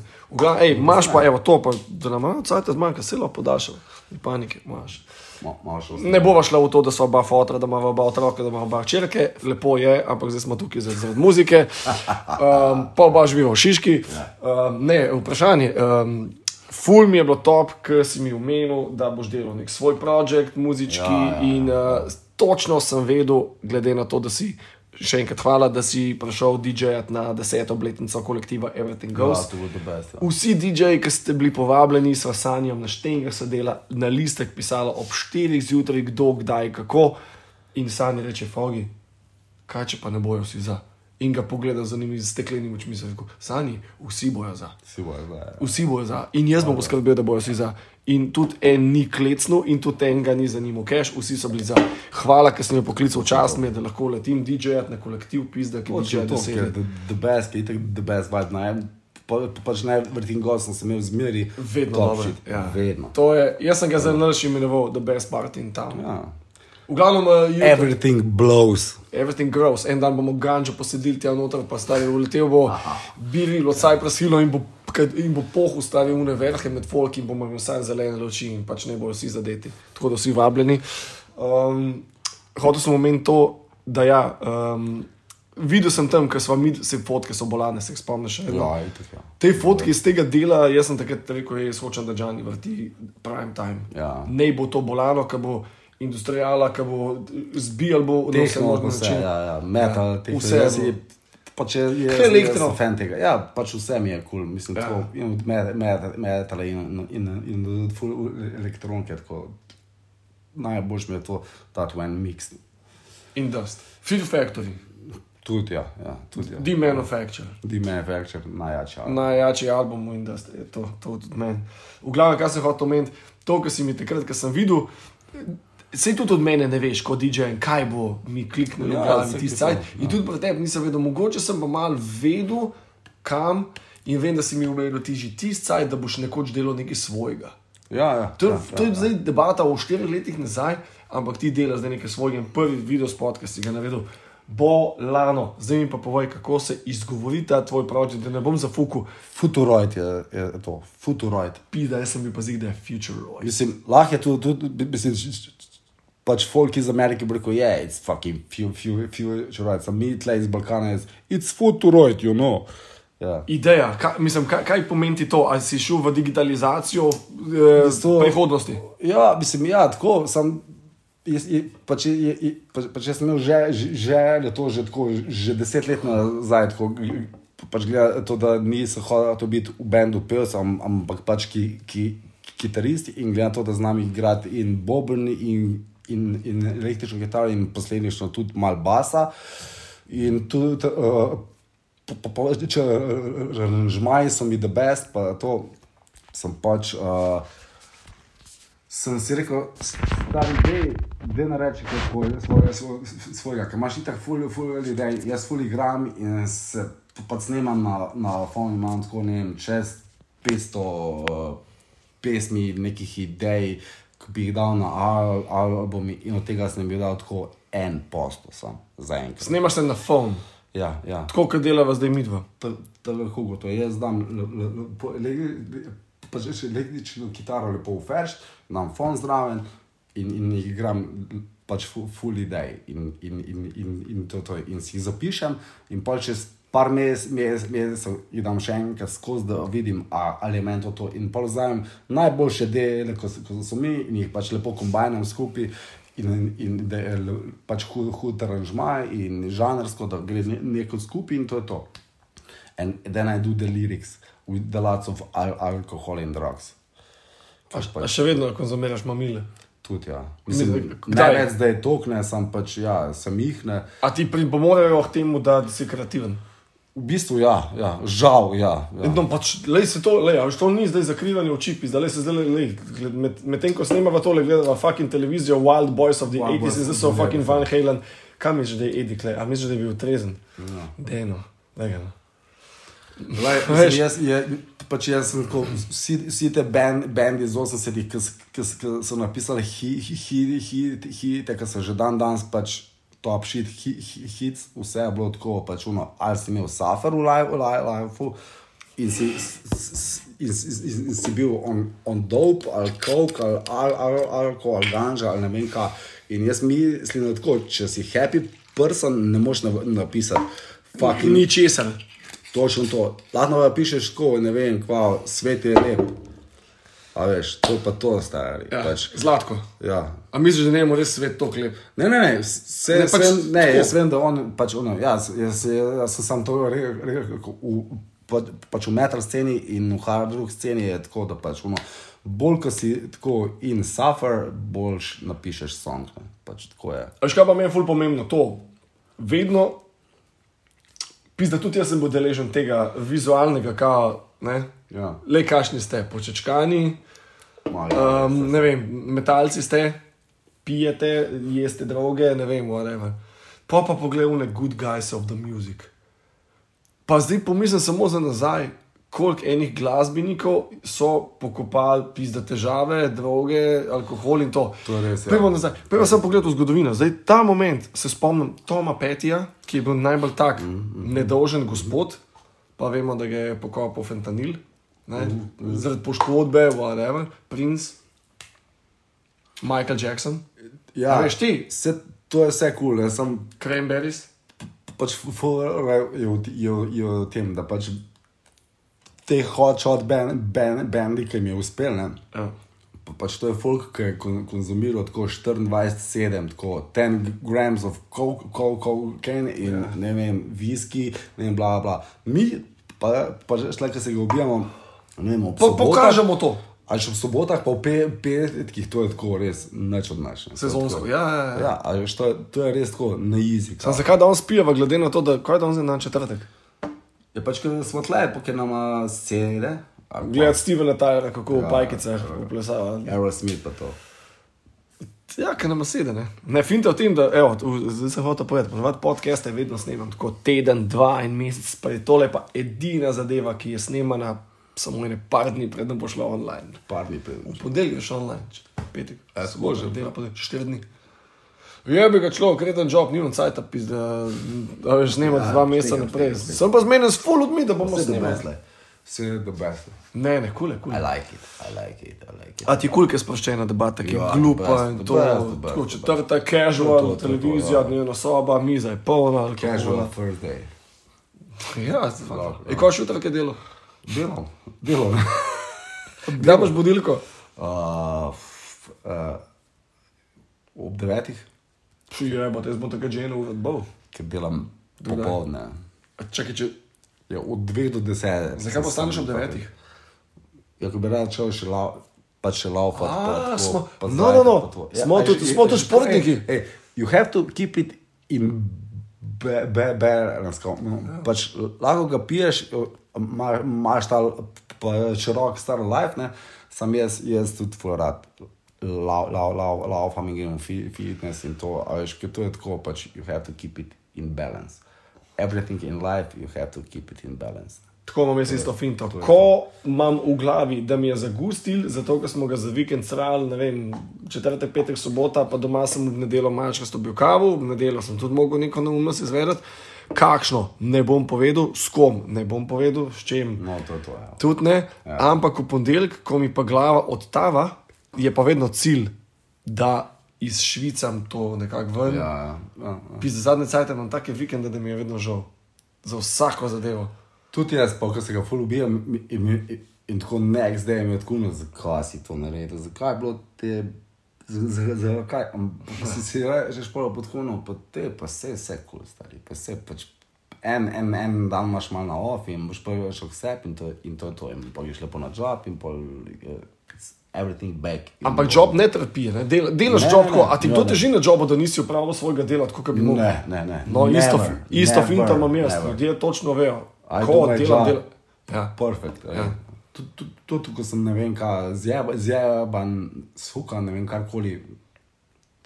Imaš pa, evo to, pa, da nam malo cajt zmanjka, se lahko podaljšal, ni panike, imaš. Ma, Ne bova šla v to, da so oba fotra, da imamo oba otroka, da imamo oba črke, lepo je, ampak zdaj smo tukaj zaradi zaradi muzike. Um, [LAUGHS] pa oba živijo v Šiški. Um, ne, vprašanje. Um, ful mi je bilo top, ker si mi omenil, da boš delal nek svoj projekt, muzički. Ja, ja, in uh, točno sem vedel, glede na to, da si. Še enkrat hvala, da si prišel DJ-jat na deseto obletnico kolektiva Everything Ja, Goes. bo the best. Ja. Vsi DJ-ji, ki ste bili povabljeni, so sanjam na štengah sedela, na listek pisala ob 4 zjutraj, kdo, kdaj, kako. In sanje reče, Fogi, kaj če pa ne bojo vsi za. In ga pogleda z njimi steklenimi očmi, se reče, sanji, vsi bojo za. Vsi bojo zdaj. Ja. Vsi bojo za. In jaz bom poskrbel, da bojo vsi za. In tudi en ni klecnil, in tudi en ga ni zanimal, keš, vsi so bili za. Hvala, ker si me poklical čast, mi je, da lahko letim DJ-jat na kolektiv, pizda, ki DJ-ja to, deset ker let. the, best, ki je tako the best vibe. Ne, pa, pa, pač ne, vrtin gost sem se imel zmeri. Vedno dobro. Ja. Vedno. To je, jaz sem ga zelo naš imenoval The Best Party in tam. Ja. V glavnem, uh, Everything blows. everything grows. En dan bomo gančo posedili tja noter, pa stari uletel bo biril od Cypress Hilla in bo, in bo pohul stari une verhe med folk in bomo imeli vsaj zelene luči in pač ne bojo vsi zadeti. Tako da vsi vabljeni. Um, hotel sem omeniti to, da ja, um, videl sem tam, ker smo mi, se fotke so bolane, se spomniš. še vedno? Ja, itak, ja. Te fotke iz tega dela, jaz sem takrat rekel, jaz hočem, da Džani vrti prime time. Ja. Ne bo to bolano, ki bo industrijala, ki bo zbijal bo na vse načine. ja, ja, metal, Ja, Je, pač je, je, elektro? fan tega. Ja, pač vse mi je kul, cool. mislim, Ja. tako, in od met- met- metala in, in, in, in full elektronike, tako najboljš mi je to, ta twin mix. Indust, Fear Factory, Tudi, ja, ja tudi, ja. The Manufacturer. The Manufacturer, najjača. Najjačji album v industriji, to, to tudi meni. V glavnem, kaj sem hotel omeniti, to, kar si mi takrat, ko sem videl, se tudi od mene ne veš, kot DJ, kaj bo mi kliknilo Ja, v glavi saj tisti to, cajt. ja. In tudi pri tebi nisem vedel, mogoče sem pa mal vedel, kam in vem, da si mi umenil ti že tisti cajt, da boš nekoč delal nekaj svojega. Ja, ja. To, ja, to je ja, zdaj debata o štirih letih nazaj, ampak ti delaš zdaj nekaj svojega. In Prvi video spot, ki si ga naredil, bo lano. Zdaj mi pa povej, kako se izgovori ta tvoj projekt, da ne bom zafukal, Futuroid je, je to, Futuroid. pida, jaz sem bil pa zig, da je future roy. Mislim, lahko je tudi, tudi mislim, pač folk iz Amerike bi rekel, yeah, it's fucking fu- fu- Futuroid, sem mi tle iz Balkana, it's, it's Futuroid, you know. Ja. Ideja, kaj, mislim, kaj, kaj pomeni to? Ali si šel v digitalizacijo eh, To- prihodnosti? Ja, mislim, ja, tako sem. Jaz, je, pač, je, je, pač, pač jaz sem imel že, že, že to že, tako, že deset let nazaj, tako, pač gleda to, da nisem hotel biti v bendu pevca, am- ampak pač ki, ki, kitarist in gleda to, da znam igrati in bobni in, in, in električno kitaro in posledično tudi mal basa. In tudi, uh, pa, pa, če aranžmaji so mi the best, pa to sem pač. Uh, sem si rekel, da je zdaj na reči, kako je svoj, svoj, svojega, ker imaš itak ful, ful ljudi, jaz ful igram in se pa snemam na, na fonu, imam tako ne vem, čez 500 uh, pesmi, nekih idej, ki bi jih dal na al, album in od tega sem bil dal tako en posto sam, zaenkrat. Snemaš se na phone, Ja, ja. tako kot delava zdaj midva. Ta- ta lahko go to. Jaz dam pa že električno kitaro lepo v ferš, dam fon zraven in, in igram pač fu- full idej in, in, in, in, in to, to in si jih zapišem in pol čez par mes- mes- mesecev jih dam še enkrat skozi, da vidim, a, ali je meni to to in pol vzamem najboljše dele, ko, so- ko so mi in jih pač lepo kombinam skupaj in, in da je pač hud, hud aranžmaj in žanrsko, da gre ne- neko skupaj in to je to. and then I do the lyrics with the lots of al alcohol and drugs. Pač, A še vedno konzumiraš mamile. tudi, ja. Mislim, ne več, da je tok, ne, sem pač, ja, sem jih ne. A ti pripomorejo k temu, da si kreativen? V bistvu, ja, ja žal, ja. ja. No, pač, lej se to, lej, to ni zdaj zakrivanje oči, zdaj se zdaj, lej, gled- med, medtem ko snemava tole, gledava fucking televizijo Wild Boys of the Wild 80s Boys in zdaj so fucking 80s. Van Halen. Kam misliš, da je Eddie Clay? A misliš, da je bil trezen? Ja. Dejno, daj ga. no. Lej, [LAUGHS] mislim, jaz, je, pač jaz sem tako, vsi, vsi te band, bandi iz 80-ih, ki so napisali hite, hi, hi, hi, ki so že dan danes pač top shit, hi, hi, hits, vse je bilo tako, pač uno, ali si imel suffer v live, live, live in si, s- in, in, in, si bil on, on dope, ali coke, ali al, al, alkohol, ali ganja, ali ne vem kaj. In jaz mislim, da tako, če si happy person, ne nav- napisati. Fucking Ni česar. Točno to. Lahko pa pišeš tako, ne vem, kva, svet je lep. A veš, to pa to stari. Ja, Pač, Zlatko. ja. A misliš, da ne moreš res svet to klep? Ne, ne, ne, se, Ne, pač vem, ne tako. jaz vem, da on pač ono, ja, jaz, jaz, jaz sem sam to rekel, pa, pač v metal sceni in v hard rock sceni je tako, da pač ono, bolj ko si tako in suffer, boljš napišeš song. Ne. Pač tako je. Veš, kaj pa meni je ful pomembno? To, vedno, pizda, tudi jaz sem bil deležen tega vizualnega, kao, ne? Ja. Le kašni ste, počečkani, Malo, um, ne vem, metalci ste, pijete, jeste droge, ne vem, whatever. Pa pa pogledaj, ne good guys of the music. Pa zdaj pomislim samo za nazaj, koliko enih glasbenikov so pokopali, pizda težave, droge, alkohol in to. To je res, ja. Pejmo nazaj, pejmo samo pogled v zgodovino. Zdaj ta moment se spomnim Toma Petija, ki je bil najbolj tak mm -hmm. nedolžen gospod, pa vemo, da je pokopal fentanil, mm -hmm. zaradi poškodbe, whatever, princ, Michael Jackson, ja, A veš ti? Vse, to je vse kul, cool, sem Cranberries. pač je, v- je, je v tem, da pač te hotshot band, band, bandi, ki jim je uspel, ne, Ja. Pa pač to je folk, ki je kon, konzumiral tako 24-7, tako 10 grams of coke, coke, cocaine in yeah. ne vem, viski, ne vem, bla, bla. Mi pa, pa šle, ki se ga ubijamo, ne vem, Po, pokažemo to. Ali še v sobotah, pa v pe- petkih, to je tako res neč od naš. ne. Sezonsko, ja, ja, ja. ja a veš, to, to je res tako na jezik. Sam zakaj danes pijeva, glede na to, da kaj danes je na četrtek? Je pač, ker smo tle, pokaj nama scene. Gledati Stevena Tyra, kako v Ja, pajkicah uplesava. Aerosmith pa to. Ja, ker nam sedi, ne. Ne, finta v tem, da, evo, v- zdaj se hoče povedati, ponovadi podcaste vedno snemam, tako teden, dva in mesec, pa je tole pa edina zadeva, ki je snemana samo ene par dni, predem bo šla online. Par dni pred. V ponedeljek je šel online, če- petek, Ja, bože, super. dela pa štiri dni. Je bi ga človek, reden job, nimam cajt, da, da veš snemati Ja, dva meseca naprej. Sem pa zmeden s full ljudmi, da bomo snemali. Vse the best. Ne, ne, kule, kule. I like it, I like it, I like it. A ti kulke sproščena debata, ki je glupa the in to, the best, the best, tako the četrta To, casual, televizija, ja. dnevna soba, miza je polna, Casual first day. Ja, Lahko, je ko še jutra kaj delo? Delam, delam. [LAUGHS] Da imaš budilko? Uh, f- uh, ob devetih, Ši je, bo te zbo tako ženo uvedbov. ker delam Kdaj? popoldne. Čakaj, če, Ja, od dveh do desetih. zakaj postaneš ob devetih? Ja, ko bi rad šel še lau. Pa še laufati. pa tako, smo- pa no, no, no, to. smo a tudi- smo tudi že- športniki. Ej, ej, you have to keep it in be- be- balance. no, Ja. Pač lahko ga piješ, ima- imaš ta pa širok star life, ne? sam jaz, jaz tudi furat. Laufam in grem v fi- fitness in to, a veš, ker to je tako, pač you have to keep it in balance. Everything in life, you have to keep it in balance. Tako imam jaz isto finto. Ko imam v glavi, da mi je zagustil, zato ker smo ga za vikend srali, ne vem, četrtek, petek, sobota, pa doma sem v nedeljo malčkasto bil kavu, v nedeljo sem tudi mogel neko neumnost izvedeti. Kakšno, ne bom povedal, s kom, ne bom povedal, s čim. No, to je to. Ja. Tudi ne, ja. ampak v ponedeljek, ko mi pa glava odtava, je pa vedno cilj, da izšvicam to nekako ven. Ja, ja, ja, ja. Pisa zadnje cajt imam take vikende, da mi je vedno žal. Za vsako zadevo. Tudi jaz, pa ko se ga ful ubijam in, in, in, tako nek zdaj mi je tako, no, zakaj si to naredil, zakaj je bilo te, zakaj, si si rečeš polo pod huno, pa te, pa vse, vse kul, cool, stari, pa vse pač en, en, en dan imaš malo na off in boš pa šel vse in to, in to je to. In pa greš lepo na job in pol uh, everything back. Ampak job ne trpi, ne? Del, delaš Ne, job, ne, ko, ne. a ti kdo teži na jobu, da nisi upravil svojega dela, tako kot bi mogel? Ne, ne, ne. No, isto, Never, isto never, finta imam jaz, never. ljudje točno vejo, I do ko my delam, delam. Ja. Perfekt. Ja. Tudi, tudi, ko sem ne vem, kaj, zjeba- zjeban, suka, ne vem, karkoli.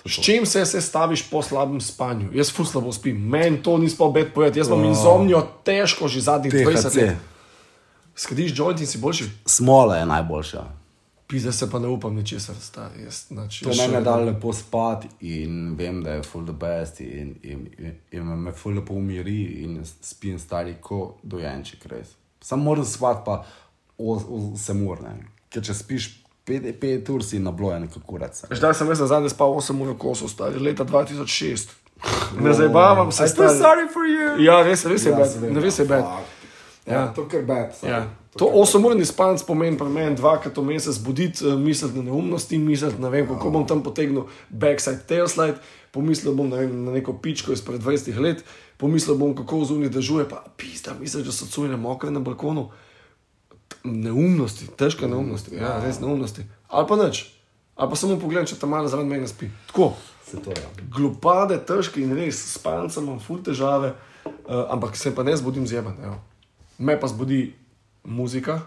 S čim se se staviš po slabem spanju? Jaz ful slabo spim, meni to ni spal bed povedati, jaz imam insomnijo težko že zadnjih 20 THC. let. Skadiš joint in si boljši? Smola je najboljša. Pizze se pa ne upam ničesar, stari. Jaz, znači, To jaz meni še- da lepo spati in vem, da je full the best in, in, in, in me full lepo umiri in spim stari ko dojenček res. Sam moram spati pa 8 ur, ne. Ker če spiš 5 ur si na blojen kot kurac. Zdaj sem jaz zadnji spal 8 ur kosov, stari, leta 2006. [LAUGHS] Ne zabavam se, I feel stari. sorry for you. Ja, res, res je Ja, bed, ne res je bed. Ja. Ja, to kar bed. Ja. To 8-urni spanc pomeni pri meni dvakrat v mesec buditi, uh, misliti na neumnosti, misliti, ne vem, kako bom tam potegnil backside, tailslide, pomislil bom ne vem, na neko pičko izpred 20 let, pomislil bom, kako zunaj dežuje, pa pizda, misliš, da so cujne mokre na balkonu. Neumnosti, težke neumnosti, ja, res neumnosti. Ali pa nič. Ali pa samo pogledaj, če tam malo zaradi mene spi. Tako, to je. glupade, težke in res, s pancem imam ful težave, uh, ampak se pa ne zbudim zjeban. evo. Me pa zbudi muzika,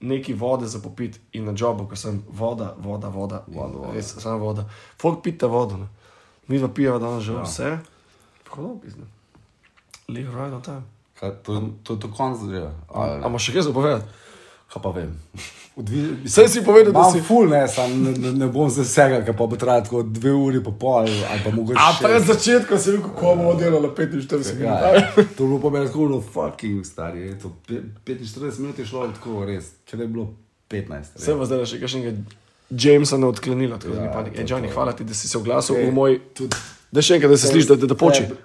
neki vode za popit in na jobu, ko sem voda, voda, voda, voda, voda. res samo voda. Folk pita vodo, ne. mi pa pijemo danes že ja. vse. Pravno pizne. Live right on time. Kaj, to, to, to konc že. Ali A imaš še kaj za povedati? Kaj pa vem. [LAUGHS] Odvi, Saj si povedal, da si- ful, ne, sam ne, ne, ne bom se vsega, ker pa bo trajalo tako dve uri pa pol ali pa mogoče A šest. pred začetkom si rekel, ko bomo delali 45 minut. Ja, ja. to je bilo pa meni tako, no, fucking stari. je To, pe- 45 minut je šlo tako res, ker je bilo 15. Vse vas zdaj še kakšnega Jamesa ne odklenila, tako da ni Ja, panike. to Ej, je Johnny, hvala ti, da si se oglasil Ej, v moj. tudi- Da še enkrat, da se sliši, da, da, da poči. Tebi.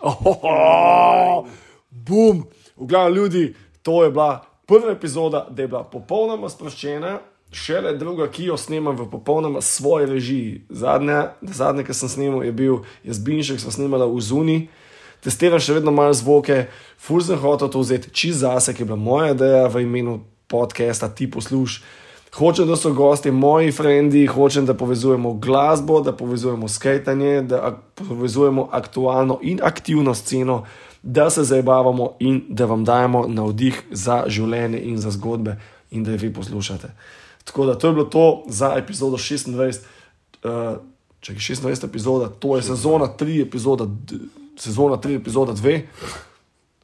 Oh, bum! V glavnem ljudi, to je bila prva epizoda, da je bila popolnoma sproščena, šele druga, ki jo snemam v popolnoma svoji režiji. Zadnja, zadnja ki sem snimal, je bil jaz Binšek, sem snimala v Zuni. Testiram še vedno malo zvoke, ful sem hotel to vzeti čist zase, ki je bila moja ideja v imenu podcasta, ti posluš. Hočem, da so gosti moji frendi, hočem, da povezujemo glasbo, da povezujemo skajtanje, da povezujemo aktualno in aktivno sceno, da se zabavamo in da vam dajemo navdih za življenje in za zgodbe, in da jih vi poslušate. Tako da to je bilo to za epizodo 26. Uh, če je 26 epizoda, to je sezona 3, epizoda, sezona 3, epizoda 2.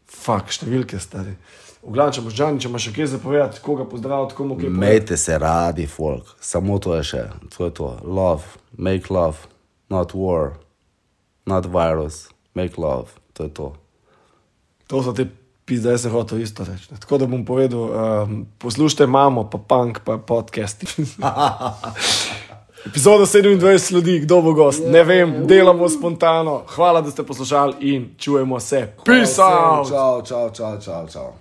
Fak, številke stari. V glavnem, če boš Džani, če imaš še kaj za povedati, koga pozdraviti, komu kaj povedati. Mejte se radi, folk. Samo to je še. To je to. Love. Make love. Not war. Not virus. Make love. To je to. To so te pizde, jaz sem hotel isto reči. Tako da bom povedal, um, poslušajte mamo, pa punk, pa podcast. Epizoda 27 ljudi, kdo bo gost, ne vem, delamo spontano. Hvala, da ste poslušali in čujemo se. Peace out! Čau, čau, čau, čau, čau.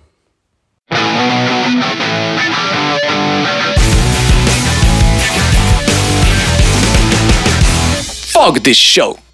Fuck this show.